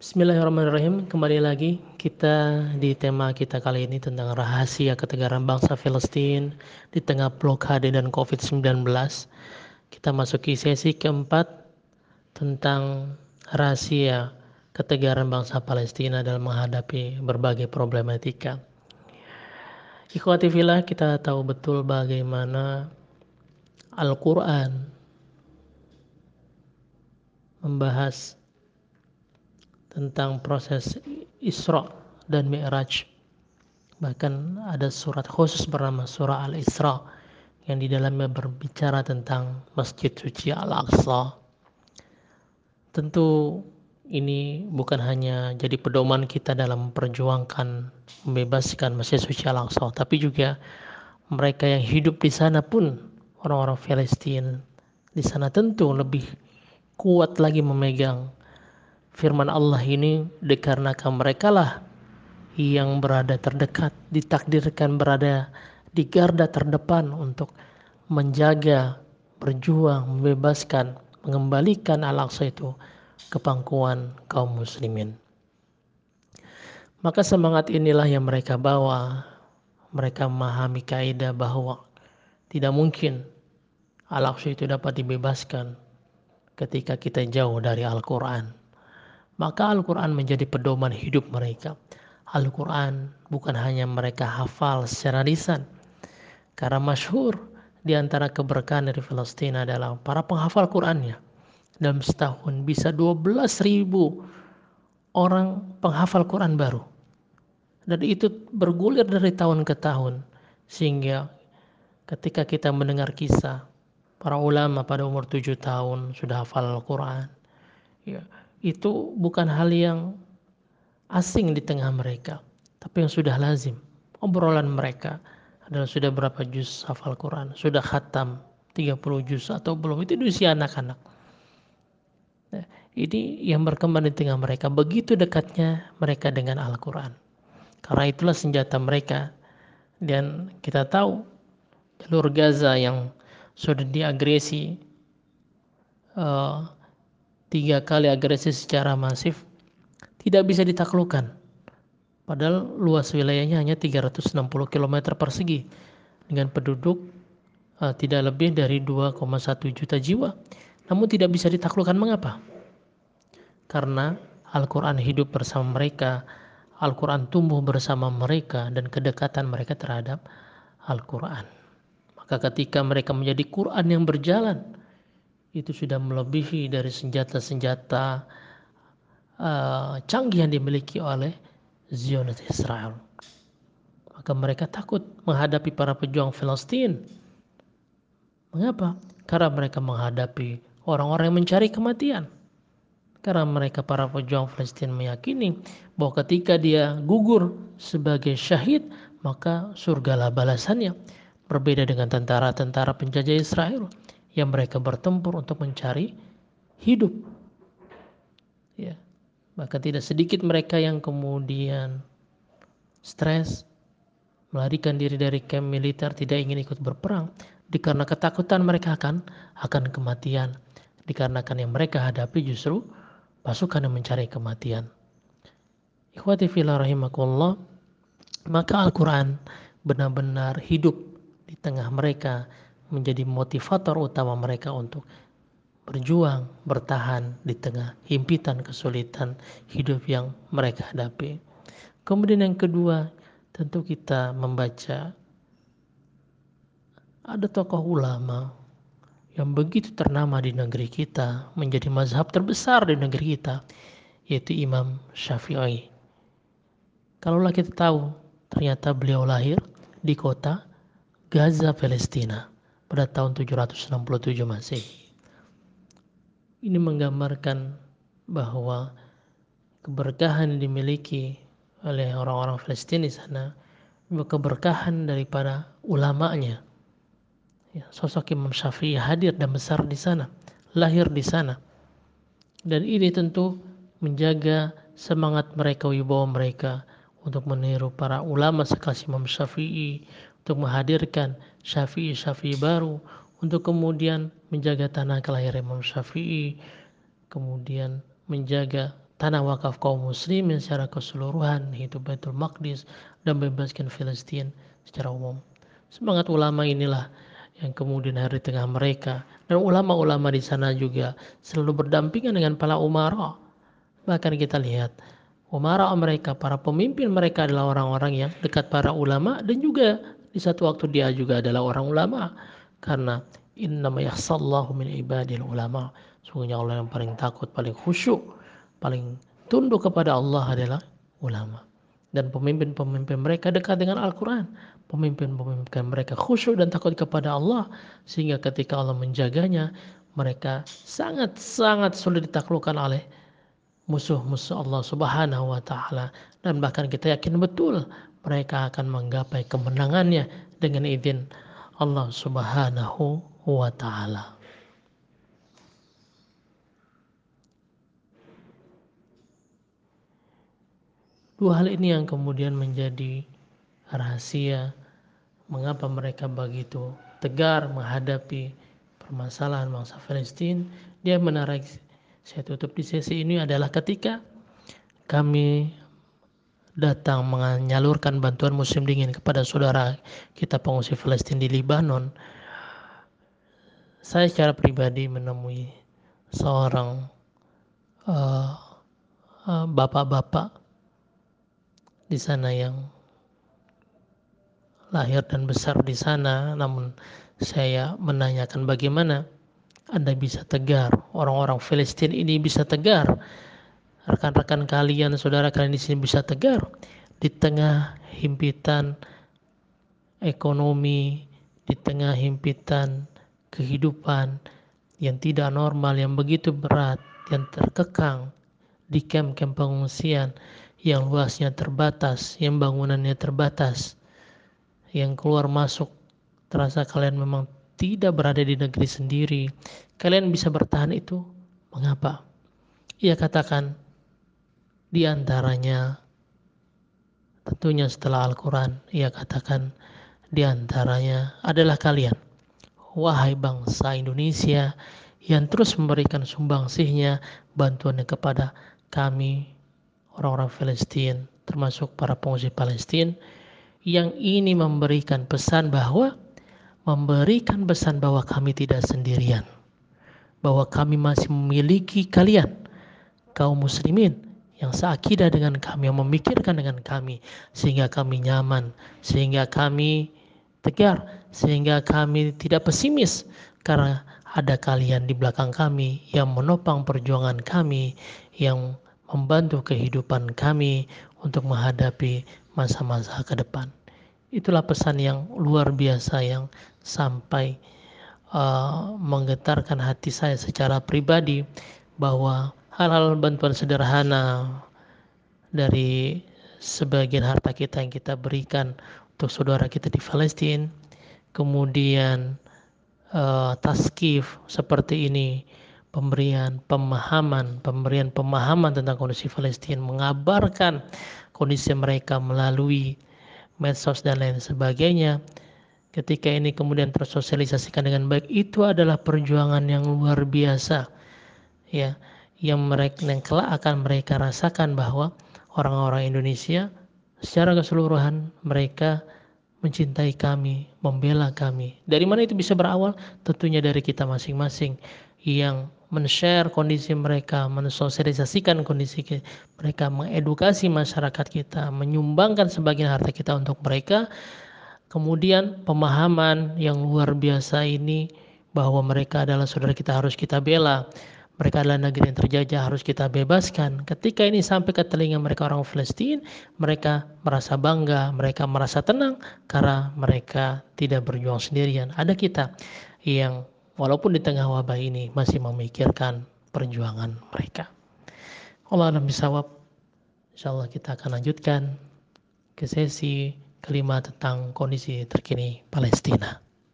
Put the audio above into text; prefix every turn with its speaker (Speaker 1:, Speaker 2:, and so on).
Speaker 1: Bismillahirrahmanirrahim. Kembali lagi kita di tema kita kali ini tentang rahasia ketegaran bangsa Palestina di tengah blokade dan COVID-19. Kita masuki sesi keempat tentang rahasia ketegaran bangsa Palestina dalam menghadapi berbagai problematika. Ikhwati filah kita tahu betul bagaimana Al-Quran membahas tentang proses Isra dan Mi'raj. Bahkan ada surat khusus bernama surah Al-Isra yang di dalamnya berbicara tentang Masjid Suci Al-Aqsa. Tentu ini bukan hanya jadi pedoman kita dalam memperjuangkan membebaskan Masjid Suci Al-Aqsa, tapi juga mereka yang hidup di sana pun orang-orang Palestina di sana tentu lebih kuat lagi memegang firman Allah ini dikarenakan mereka lah yang berada terdekat, ditakdirkan berada di garda terdepan untuk menjaga, berjuang, membebaskan, mengembalikan Al-Aqsa itu ke pangkuan kaum muslimin. Maka semangat inilah yang mereka bawa. Mereka memahami kaidah bahwa tidak mungkin Al-Aqsa itu dapat dibebaskan ketika kita jauh dari Al-Quran maka Al-Quran menjadi pedoman hidup mereka. Al-Quran bukan hanya mereka hafal secara lisan, karena masyhur di antara keberkahan dari Palestina adalah para penghafal Qurannya. Dalam setahun bisa 12 ribu orang penghafal Quran baru. Dan itu bergulir dari tahun ke tahun. Sehingga ketika kita mendengar kisah para ulama pada umur 7 tahun sudah hafal Al-Quran. Ya, itu bukan hal yang asing di tengah mereka, tapi yang sudah lazim. Obrolan mereka adalah sudah berapa juz hafal Quran, sudah khatam 30 juz atau belum, itu usia anak-anak. Nah, ini yang berkembang di tengah mereka, begitu dekatnya mereka dengan Al-Quran. Karena itulah senjata mereka. Dan kita tahu jalur Gaza yang sudah diagresi uh, tiga kali agresi secara masif tidak bisa ditaklukkan. Padahal luas wilayahnya hanya 360 km persegi dengan penduduk uh, tidak lebih dari 2,1 juta jiwa. Namun tidak bisa ditaklukkan mengapa? Karena Al-Quran hidup bersama mereka, Al-Quran tumbuh bersama mereka dan kedekatan mereka terhadap Al-Quran. Maka ketika mereka menjadi Quran yang berjalan, itu sudah melebihi dari senjata-senjata uh, canggih yang dimiliki oleh Zionis Israel. Maka mereka takut menghadapi para pejuang Palestina. Mengapa? Karena mereka menghadapi orang-orang yang mencari kematian. Karena mereka para pejuang Palestina meyakini bahwa ketika dia gugur sebagai syahid, maka surgalah balasannya. Berbeda dengan tentara-tentara penjajah Israel yang mereka bertempur untuk mencari hidup. Ya. Maka tidak sedikit mereka yang kemudian stres, melarikan diri dari kamp militer, tidak ingin ikut berperang, dikarenakan ketakutan mereka akan akan kematian, dikarenakan yang mereka hadapi justru pasukan yang mencari kematian. Ikhwati fillah rahimakumullah, maka Al-Quran benar-benar hidup di tengah mereka menjadi motivator utama mereka untuk berjuang, bertahan di tengah himpitan kesulitan hidup yang mereka hadapi. Kemudian yang kedua, tentu kita membaca ada tokoh ulama yang begitu ternama di negeri kita, menjadi mazhab terbesar di negeri kita, yaitu Imam Syafi'i. Kalaulah kita tahu, ternyata beliau lahir di kota Gaza, Palestina pada tahun 767 Masehi. Ini menggambarkan bahwa keberkahan yang dimiliki oleh orang-orang Palestina di sana keberkahan daripada ulamanya. Ya, sosok Imam Syafi'i hadir dan besar di sana, lahir di sana. Dan ini tentu menjaga semangat mereka, wibawa mereka untuk meniru para ulama sekelas Imam Syafi'i, untuk menghadirkan Syafi'i-Syafi'i baru untuk kemudian menjaga tanah kelahiran Imam Syafi'i kemudian menjaga tanah wakaf kaum muslimin secara keseluruhan, hidup Baitul Maqdis dan bebaskan Filistin secara umum. Semangat ulama inilah yang kemudian hari tengah mereka dan ulama-ulama di sana juga selalu berdampingan dengan para umara. Bahkan kita lihat umara mereka, para pemimpin mereka adalah orang-orang yang dekat para ulama dan juga di satu waktu dia juga adalah orang ulama. Karena innama yakhsallahu min ibadil ulama. Sungguhnya Allah yang paling takut, paling khusyuk paling tunduk kepada Allah adalah ulama. Dan pemimpin-pemimpin mereka dekat dengan Al-Quran. Pemimpin-pemimpin mereka khusyuk dan takut kepada Allah. Sehingga ketika Allah menjaganya mereka sangat-sangat sulit ditaklukkan oleh musuh-musuh Allah Subhanahu wa taala. Dan bahkan kita yakin betul mereka akan menggapai kemenangannya dengan izin Allah Subhanahu wa taala. Dua hal ini yang kemudian menjadi rahasia mengapa mereka begitu tegar menghadapi permasalahan bangsa Palestina. Dia menarik saya tutup di sesi ini adalah ketika kami datang menyalurkan bantuan musim dingin kepada saudara kita pengungsi Palestina di Libanon. Saya secara pribadi menemui seorang uh, uh, bapak-bapak di sana yang lahir dan besar di sana, namun saya menanyakan bagaimana Anda bisa tegar, orang-orang Palestina ini bisa tegar, rekan-rekan kalian, saudara kalian di sini bisa tegar di tengah himpitan ekonomi, di tengah himpitan kehidupan yang tidak normal, yang begitu berat, yang terkekang di kem-kem pengungsian, yang luasnya terbatas, yang bangunannya terbatas, yang keluar masuk terasa kalian memang tidak berada di negeri sendiri, kalian bisa bertahan itu mengapa? Ia katakan di antaranya tentunya setelah Al-Quran ia katakan di antaranya adalah kalian. Wahai bangsa Indonesia yang terus memberikan sumbangsihnya bantuannya kepada kami orang-orang Palestina termasuk para pengungsi Palestina yang ini memberikan pesan bahwa memberikan pesan bahwa kami tidak sendirian. Bahwa kami masih memiliki kalian kaum muslimin yang seakidah dengan kami yang memikirkan dengan kami sehingga kami nyaman sehingga kami tegar sehingga kami tidak pesimis karena ada kalian di belakang kami yang menopang perjuangan kami yang membantu kehidupan kami untuk menghadapi masa-masa ke depan. Itulah pesan yang luar biasa yang sampai uh, menggetarkan hati saya secara pribadi bahwa hal-hal bantuan sederhana dari sebagian harta kita yang kita berikan untuk saudara kita di Palestina, kemudian uh, taskif seperti ini pemberian pemahaman, pemberian pemahaman tentang kondisi Palestina, mengabarkan kondisi mereka melalui medsos dan lain sebagainya. Ketika ini kemudian tersosialisasikan dengan baik, itu adalah perjuangan yang luar biasa, ya, yang mereka yang kelak akan mereka rasakan bahwa orang-orang Indonesia secara keseluruhan mereka mencintai kami, membela kami. Dari mana itu bisa berawal? Tentunya dari kita masing-masing yang men-share kondisi mereka, mensosialisasikan kondisi mereka, mengedukasi masyarakat kita, menyumbangkan sebagian harta kita untuk mereka. Kemudian pemahaman yang luar biasa ini bahwa mereka adalah saudara kita harus kita bela. Mereka adalah negeri yang terjajah harus kita bebaskan. Ketika ini sampai ke telinga mereka orang Palestina, mereka merasa bangga, mereka merasa tenang karena mereka tidak berjuang sendirian. Ada kita yang walaupun di tengah wabah ini masih memikirkan perjuangan mereka. Allah alam bisawab. Insyaallah kita akan lanjutkan ke sesi kelima tentang kondisi terkini Palestina.